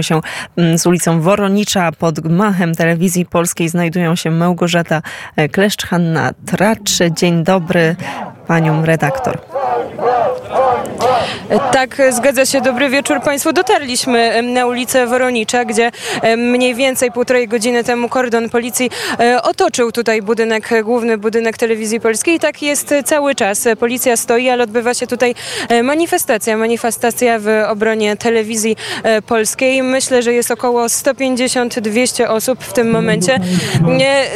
się mm, z ulicą Woronicza. Pod gmachem telewizji polskiej znajdują się Małgorzata Kleszcz, Hanna Tracz. Dzień dobry panią redaktor. Tak, zgadza się. Dobry wieczór Państwu. Dotarliśmy na ulicę Woronicza, gdzie mniej więcej półtorej godziny temu kordon policji e, otoczył tutaj budynek, główny budynek telewizji polskiej. Tak jest cały czas. Policja stoi, ale odbywa się tutaj e, manifestacja. Manifestacja w obronie telewizji e, polskiej. Myślę, że jest około 150-200 osób w tym momencie.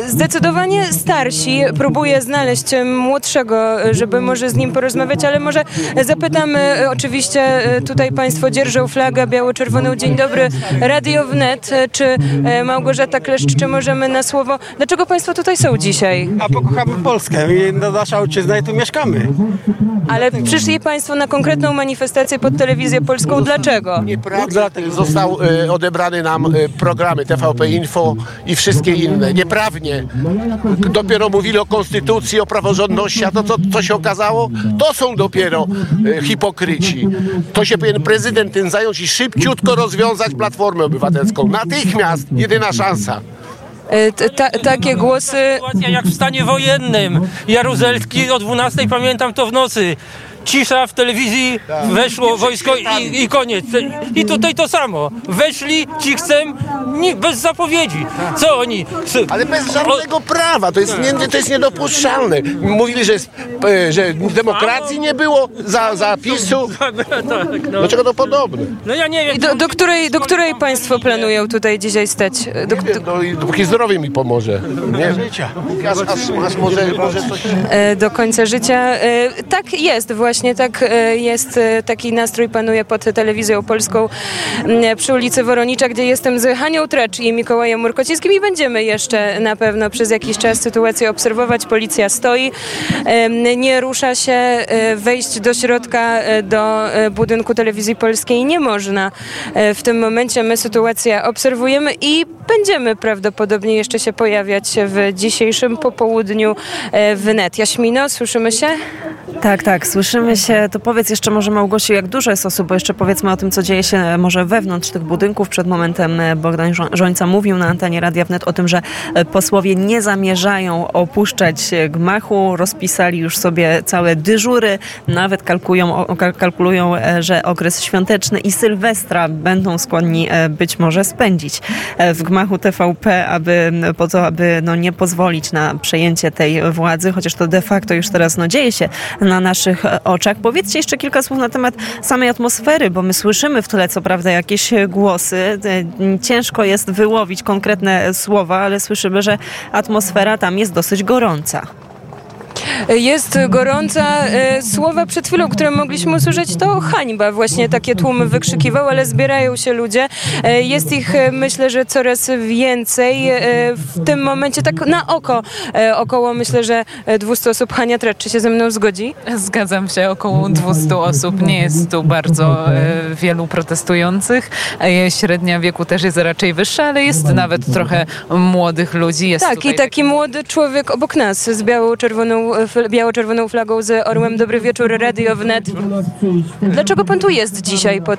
Zdecydowanie starsi. Próbuję znaleźć młodszego, żeby może z nim porozmawiać, ale może zapytam oczywiście oczywiście e, tutaj Państwo dzierżą flagę biało-czerwoną. Dzień dobry, Radio Wnet, e, czy e, Małgorzata Kleszcz, czy możemy na słowo. Dlaczego Państwo tutaj są dzisiaj? A pokochamy Polskę i nasza ojczyzna i tu mieszkamy. Ale przyszli Państwo na konkretną manifestację pod telewizję polską. Dlaczego? Nieprawnie został odebrany nam programy TVP Info i wszystkie inne. Nieprawnie. Dopiero mówili o konstytucji, o praworządności, a to co, co się okazało? To są dopiero e, To się powinien prezydent tym zająć i szybciutko rozwiązać Platformę Obywatelską. Natychmiast jedyna szansa. E, ta, takie głosy. Sytuacja jak w stanie wojennym. Jaruzelski o 12 pamiętam to w nocy cisza w telewizji, weszło wojsko i, i koniec. I tutaj to samo. Weszli cichcem nie, bez zapowiedzi. Co oni? Ale bez żadnego prawa. To jest, nie, to jest niedopuszczalne. Mówili, że, jest, e, że demokracji nie było za, za PiSu. Tak, no. Do czego to podobne? No ja nie wiem. Do, do, której, do której państwo planują tutaj dzisiaj stać? Do, do, dopóki zdrowie mi pomoże. Nie? Aż, aż, aż może, może coś... E, do końca życia. E, tak jest właśnie właśnie tak e, jest, e, taki nastrój panuje pod telewizją polską przy ulicy Woronicza, gdzie jestem z Hanią Trecz i Mikołajem Murkocińskim i będziemy jeszcze na pewno przez jakiś czas sytuację obserwować. Policja stoi, nie rusza się, e, wejść do środka do budynku telewizji polskiej nie można. W tym momencie my sytuację obserwujemy i będziemy prawdopodobnie jeszcze się pojawiać w dzisiejszym popołudniu w net. Jaśmino, słyszymy się? Tak, tak, słyszymy się. To powiedz jeszcze może Małgosiu, jak dużo jest osób, bo jeszcze powiedzmy o tym, co dzieje się e, może wewnątrz tych budynków. Przed momentem e, Bogdan Żońca mówił na antenie Radia Wnet o tym, że e, posłowie nie zamierzają opuszczać gmachu, rozpisali już sobie całe dyżury, nawet kalkulują, kalkulują że okres świąteczny i Sylwestra będą skłonni być może spędzić w gmachu TVP, aby po to, aby no, nie pozwolić na przejęcie tej władzy, chociaż to de facto już teraz no, dzieje się na naszych e, oczach. Powiedzcie jeszcze kilka słów na temat samej atmosfery, bo my słyszymy w tle co prawda jakieś głosy. E, ciężko jest wyłowić konkretne słowa, ale słyszymy, że atmosfera tam jest dosyć gorąca. Jest gorąca. E, słowa przed chwilą, które mogliśmy usłyszeć, to hańba. Właśnie takie tłumy wykrzykiwał, ale zbierają się ludzie. E, jest ich, e, myślę, że coraz więcej. W tym momencie tak na oko około, myślę, że 200 osób. Hania Trecz, czy się ze mną zgodzi? Zgadzam się, około 200 osób. Nie jest tu bardzo wielu protestujących. Średnia wieku też jest raczej wyższa, ale jest nawet trochę młodych ludzi. Jest tak, i taki młody człowiek obok nas z białą, czerwoną biało-czerwoną flagą z orłem Dobry Wieczór Radio Wnet. Dlaczego pan tu jest dzisiaj pod,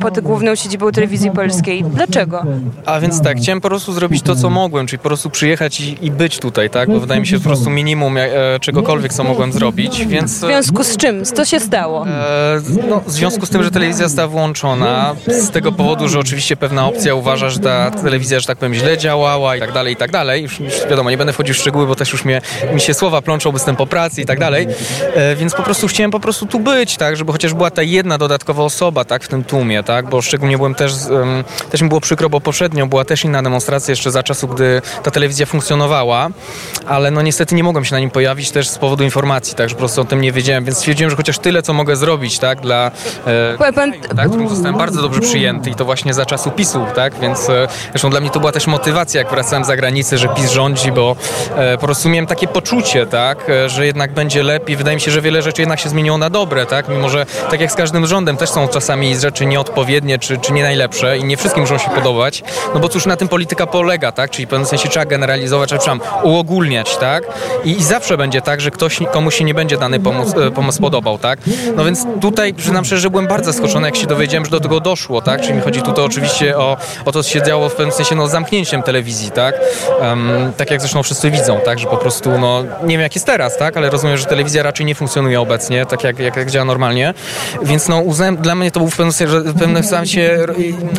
pod główną siedzibą telewizji polskiej? Dlaczego? A więc tak, chciałem po prostu zrobić to, co mogłem, czyli po prostu przyjechać i, i być tutaj, tak? Bo wydaje mi się po prostu minimum e, czegokolwiek, co mogłem zrobić, więc... W związku z czym? Co się stało? E, no, w związku z tym, że telewizja została włączona, z tego powodu, że oczywiście pewna opcja uważa, że ta telewizja, że tak powiem, źle działała i tak dalej, i tak dalej. Już, już wiadomo, nie będę wchodził w szczegóły, bo też już mnie, mi się słowa plączą kończą występ po pracy i tak dalej. E, więc po prostu chciałem po prostu tu być, tak, żeby chociaż była ta jedna dodatkowa osoba, tak, w tym tłumie, tak, bo szczególnie byłem też, um, też mi było przykro, bo poprzednio była też inna demonstracja jeszcze za czasów, gdy ta telewizja funkcjonowała, ale no niestety nie mogłem się na nim pojawić też z powodu informacji, tak, że po prostu o tym nie wiedziałem, więc stwierdziłem, że chociaż tyle, co mogę zrobić, tak, dla e, Pan... tak, zostałem bardzo dobrze przyjęty i to właśnie za czasu PiSu, tak, więc e, zresztą dla mnie to była też motywacja, jak wracałem za granicę, że PiS rządzi, bo e, po prostu miałem takie poczucie, tak, tak, e, że jednak będzie lepiej. Wydaje mi się, że wiele rzeczy jednak się zmieniło na dobre, tak, mimo że tak jak z każdym rządem też są czasami rzeczy nieodpowiednie czy, czy nie najlepsze i nie wszystkim muszą się podobać, no bo cóż na tym polityka polega, tak, czyli w pewnym sensie trzeba generalizować, trzeba przepraszam, uogólniać, tak, I, i zawsze będzie tak, że ktoś, komuś się nie będzie dany pomysł, e, pomysł podobał, tak, no więc tutaj przyznam szczerze, że byłem bardzo zaskoczony, jak się dowiedziałem, że do tego doszło, tak, czyli mi chodzi tutaj oczywiście o, o to, co się działo w pewnym sensie, no, zamknięciem telewizji, tak, um, tak jak zresztą wszyscy widzą, tak, że po prostu, no, nie wiem jak jest teraz, tak, ale rozumiem, że telewizja raczej nie funkcjonuje obecnie, tak jak, jak, jak działa normalnie, więc no, uznałem, dla mnie to był w pewnym sensie, w pewnym sensie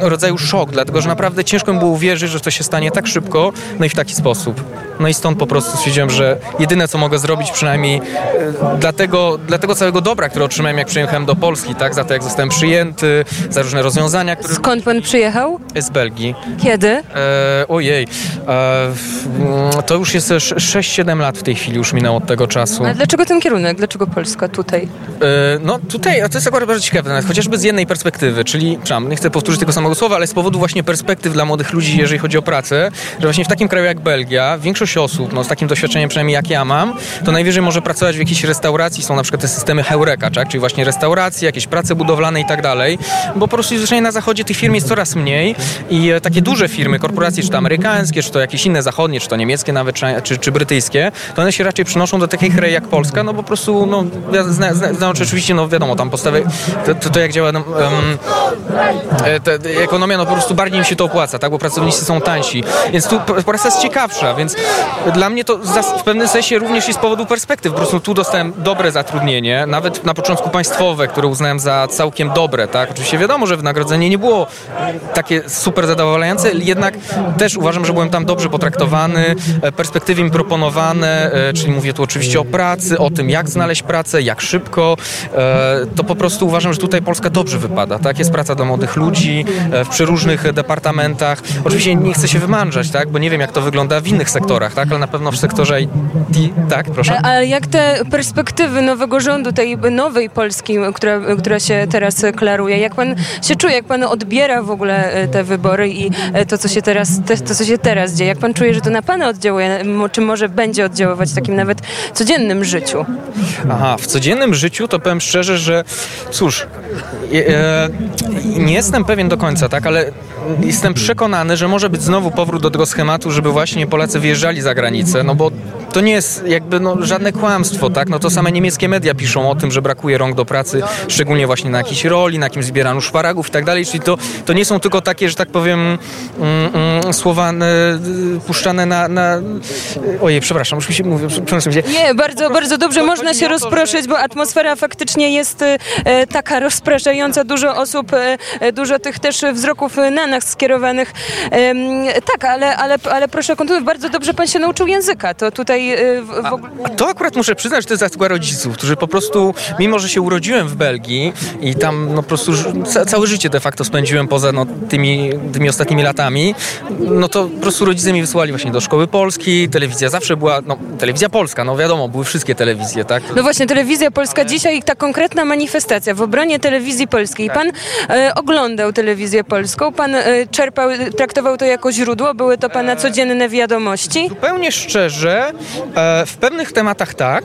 rodzaju szok, dlatego, że naprawdę ciężko mi było uwierzyć, że to się stanie tak szybko, no i w taki sposób. No i stąd po prostu stwierdziłem, że jedyne, co mogę zrobić, przynajmniej e, dla tego, dla tego całego dobra, które otrzymałem, jak przyjechałem do Polski, tak, za to, jak zostałem przyjęty, za różne rozwiązania, które... Skąd pan przyjechał? Z Belgii. Kiedy? E, ojej, e, to już jest 6-7 lat w tej chwili, już minęło od tego czasu. Dlaczego ten kierunek? Dlaczego Polska tutaj? E, no tutaj, a to jest akurat bardzo ciekawe, nawet chociażby z jednej perspektywy, czyli, przepraszam, nie chcę powtórzyć tego samego słowa, ale z powodu właśnie perspektyw dla młodych ludzi, jeżeli chodzi o pracę, że właśnie w takim kraju jak Belgia, większość osób, no z takim doświadczeniem przynajmniej jak ja mam, to najwyżej może pracować w jakiejś restauracji, są na przykład te systemy Heureka, tak? czyli właśnie restauracje, jakieś prace budowlane i tak dalej, bo po prostu zwyczajnie na zachodzie tych firm jest coraz mniej i e, takie duże firmy, korporacje, czy to amerykańskie, czy to jakieś inne zachodnie, czy to niemieckie nawet, czy, czy brytyjskie, to one się raczej przynoszą do takich krajów jak Polska, no po prostu, no, zna, zna, znaczy oczywiście, no wiadomo, tam postawy, to, to, to jak działa, um, te, ekonomia, no po prostu bardziej im się to opłaca, tak, bo pracownicy są tańsi, więc tu praca jest ciekawsza, więc dla mnie to w pewnym sensie również jest z powodu perspektyw, po prostu tu dostałem dobre zatrudnienie, nawet na początku państwowe, które uznałem za całkiem dobre, tak, oczywiście wiadomo, że wynagrodzenie nie było takie super zadowalające, jednak też uważam, że byłem tam dobrze potraktowany, e, perspektywy mi proponowane, e, czyli mówię tu oczywiście o pracy, o tym jak znaleźć pracę, jak szybko, e, to po prostu uważam, że tutaj Polska dobrze wypada, tak, jest praca dla młodych ludzi w przeróżnych departamentach, oczywiście nie chcę się wymądrzać, tak, bo nie wiem jak to wygląda w innych sektorach, tak, ale na pewno w sektorze IT, tak, proszę. A, jak te perspektywy nowego rządu, tej nowej Polski, która, która się teraz klaruje, jak pan się czuje, jak pan odbiera w ogóle te wybory i to, co się teraz, to, co się teraz dzieje, jak pan czuje, że to na pana oddziałuje, czy może będzie oddziaływać takim nawet codziennym życiu? Aha, w codziennym życiu to powiem szczerze, że cóż, e, nie jestem pewien do końca, tak, ale jestem przekonany, że może być znowu powrót do tego schematu, żeby właśnie Polacy wyjeżdżali za granicę, no bo to nie jest jakby no, żadne kłamstwo, tak? No to same niemieckie media piszą o tym, że brakuje rąk do pracy, szczególnie właśnie na jakiejś roli, na jakimś zbieraniu szparagów i tak dalej, czyli to, to nie są tylko takie, że tak powiem mm, mm, słowa y, puszczane na, na... Ojej, przepraszam, już mi się mówi, przepraszam się. Nie, bardzo, bardzo dobrze, można się rozproszyć, bo atmosfera faktycznie jest y, taka rozpraszająca, dużo osób, y, dużo tych też wzroków na nas skierowanych. Tak, ale, ale, ale proszę kontynuować, bardzo dobrze pan się nauczył języka, to tutaj w, w ogóle... To akurat muszę przyznać, że to jest zasługa rodziców, którzy po prostu, mimo że się urodziłem w Belgii i tam no po prostu całe życie de facto spędziłem poza no, tymi, tymi ostatnimi latami, no to po prostu rodzice mi wysłali właśnie do szkoły polskiej, telewizja zawsze była, no telewizja polska, no wiadomo, były wszystkie telewizje, tak? No właśnie, telewizja polska dzisiaj ta konkretna manifestacja w obronie telewizji polskiej. Pan e, oglądał telewizję polską, pan e, czerpał, traktował to jako źródło, były to pana codzienne wiadomości? Zupełnie szczerze, e, w pewnych tematach tak,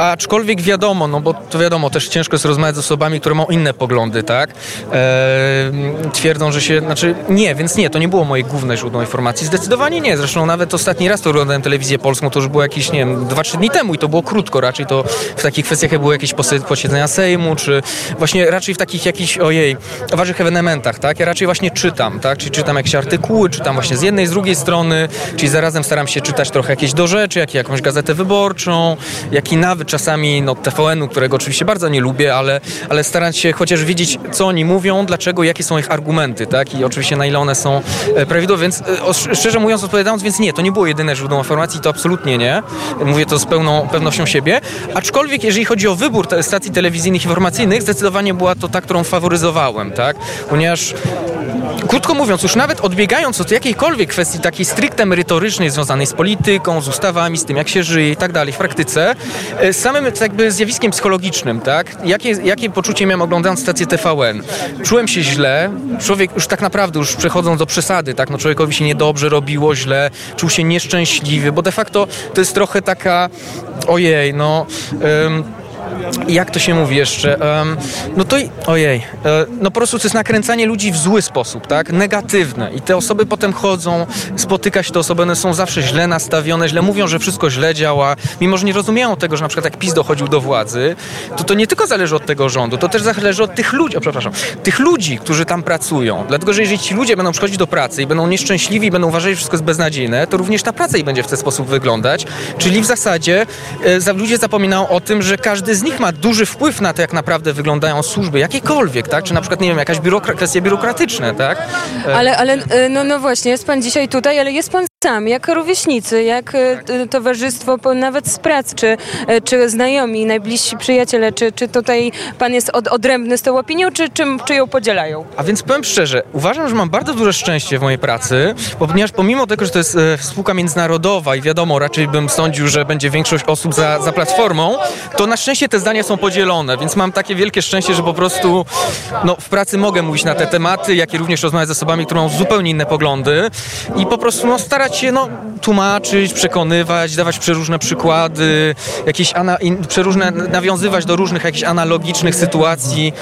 Aczkolwiek wiadomo, no bo to wiadomo, też ciężko jest rozmawiać z osobami, które mają inne poglądy, tak? Twierdzą, że się, znaczy nie, więc nie, to nie było moje główne źródło informacji. Zdecydowanie nie. Zresztą nawet ostatni raz to oglądałem telewizję polską, to już było jakieś, nie wiem, 2-3 dni temu i to było krótko. Raczej to w takich kwestiach jak były jakieś posiedzenia Sejmu, czy właśnie raczej w takich jakichś, ojej, ważnych ewenementach, tak? Ja raczej właśnie czytam, tak? Czyli czytam jakieś artykuły, czytam właśnie z jednej, z drugiej strony, czyli zarazem staram się czytać trochę jakieś do rzeczy, jak jakąś gazetę wyborczą, jak i nawet czasami no, TVN-u, którego oczywiście bardzo nie lubię, ale, ale starać się chociaż wiedzieć, co oni mówią, dlaczego, jakie są ich argumenty, tak? I oczywiście na ile one są e, prawidłowe, więc e, szczerze mówiąc, odpowiadając, więc nie, to nie było jedyne źródło informacji, to absolutnie nie. Mówię to z pełną pewnością siebie. Aczkolwiek, jeżeli chodzi o wybór stacji telewizyjnych informacyjnych, zdecydowanie była to ta, którą faworyzowałem, tak? Ponieważ Krótko mówiąc, już nawet odbiegając od jakiejkolwiek kwestii takiej stricte merytorycznej związanej z polityką, z ustawami, z tym jak się żyje i tak dalej w praktyce, e, samym jakby zjawiskiem psychologicznym, tak? Jakie, jakie poczucie miałem oglądając stację TVN? Czułem się źle, człowiek już tak naprawdę, już przechodząc do przesady, tak? No człowiekowi się niedobrze robiło, źle, czuł się nieszczęśliwy, bo de facto to jest trochę taka, ojej, no... jak to się mówi jeszcze? No to, ojej, e, no po prostu to jest nakręcanie ludzi w zły sposób, tak? Negatywne. I te osoby potem chodzą, spotyka się te osoby, one są zawsze źle nastawione, źle mówią, że wszystko źle działa, mimo że nie rozumieją tego, że na przykład jak PiS dochodził do władzy, to to nie tylko zależy od tego rządu, to też zależy od tych ludzi, o przepraszam, tych ludzi, którzy tam pracują. Dlatego, że jeżeli ci ludzie będą przychodzić do pracy i będą nieszczęśliwi będą uważali, że wszystko jest beznadziejne, to również ta praca i będzie w ten sposób wyglądać. Czyli w zasadzie e, ludzie zapominają o tym, że każdy z nich ma duży wpływ na to, jak naprawdę wyglądają służby, jakiekolwiek, tak? Czy na przykład, nie wiem, jakaś biurokra- kwestie biurokratyczne, tak? Ale, ale e, no, no właśnie, jest pan dzisiaj tutaj, ale jest pan sam, jak rówieśnicy, jak e, t- towarzystwo, po- nawet z prac, czy, e, czy znajomi, najbliżsi przyjaciele, czy, czy tutaj pan jest od, odrębny z tą opinią, czy, czy, czy ją podzielają? A więc powiem szczerze, uważam, że mam bardzo duże szczęście w mojej pracy, ponieważ pomimo tego, że to jest e, spółka międzynarodowa i wiadomo, raczej bym sądził, że będzie większość osób za, za platformą, to na szczęście te zdania są podzielone, więc mam takie wielkie szczęście, że po prostu no, w pracy mogę mówić na te tematy, jak i również rozmawiać z osobami, które mają zupełnie inne poglądy i po prostu no, starać się no, tłumaczyć, przekonywać, dawać przeróżne przykłady, jakieś ana- in, przeróżne, nawiązywać do różnych jakichś analogicznych sytuacji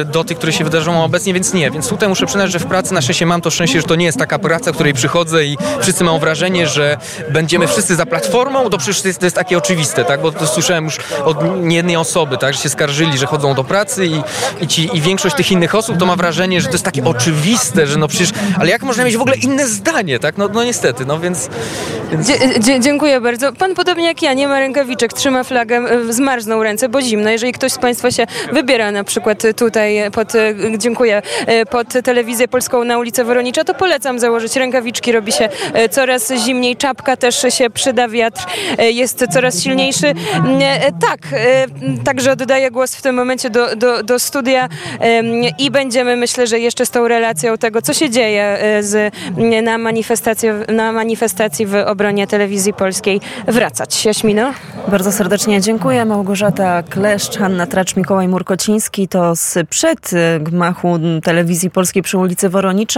e, do tych, które się wydarzą obecnie, więc nie. Więc tutaj muszę przyznać, że w pracy na szczęście mam to szczęście, że to nie jest taka praca, której przychodzę i wszyscy mają wrażenie, że będziemy wszyscy za platformą, to przecież to jest, to jest takie oczywiste, tak? Bo to słyszałem już od niejednej osoby, tak? Że się skarżyli, że chodzą do pracy i, i, ci, i większość tych innych osób to ma wrażenie, że to jest takie oczywiste, że no przecież, ale jak można mieć w ogóle inne zdanie, tak? No, no niestety, no więc... Dzie- dzie- dziękuję bardzo. Pan podobnie jak ja, nie ma rękawiczek, trzyma flagę, e, zmarzną ręce, bo zimno. Jeżeli ktoś z Państwa się wybiera na przykład tutaj pod, e, dziękuję, e, pod telewizję polską na ulicę Woronicza, to polecam założyć rękawiczki, robi się coraz zimniej, czapka też się przyda, wiatr jest coraz silniejszy. Mm, Tak, także oddaję głos w tym momencie do, do, do studia i będziemy, myślę, że jeszcze z tą relacją tego, co się dzieje z, na, manifestacji, na manifestacji w obronie telewizji polskiej wracać. Jaśmino? Bardzo serdecznie dziękuję. Małgorzata Kleszcz, Hanna Tracz, Mikołaj Murkociński to z przed y, gmachu telewizji polskiej przy ulicy Woronicza.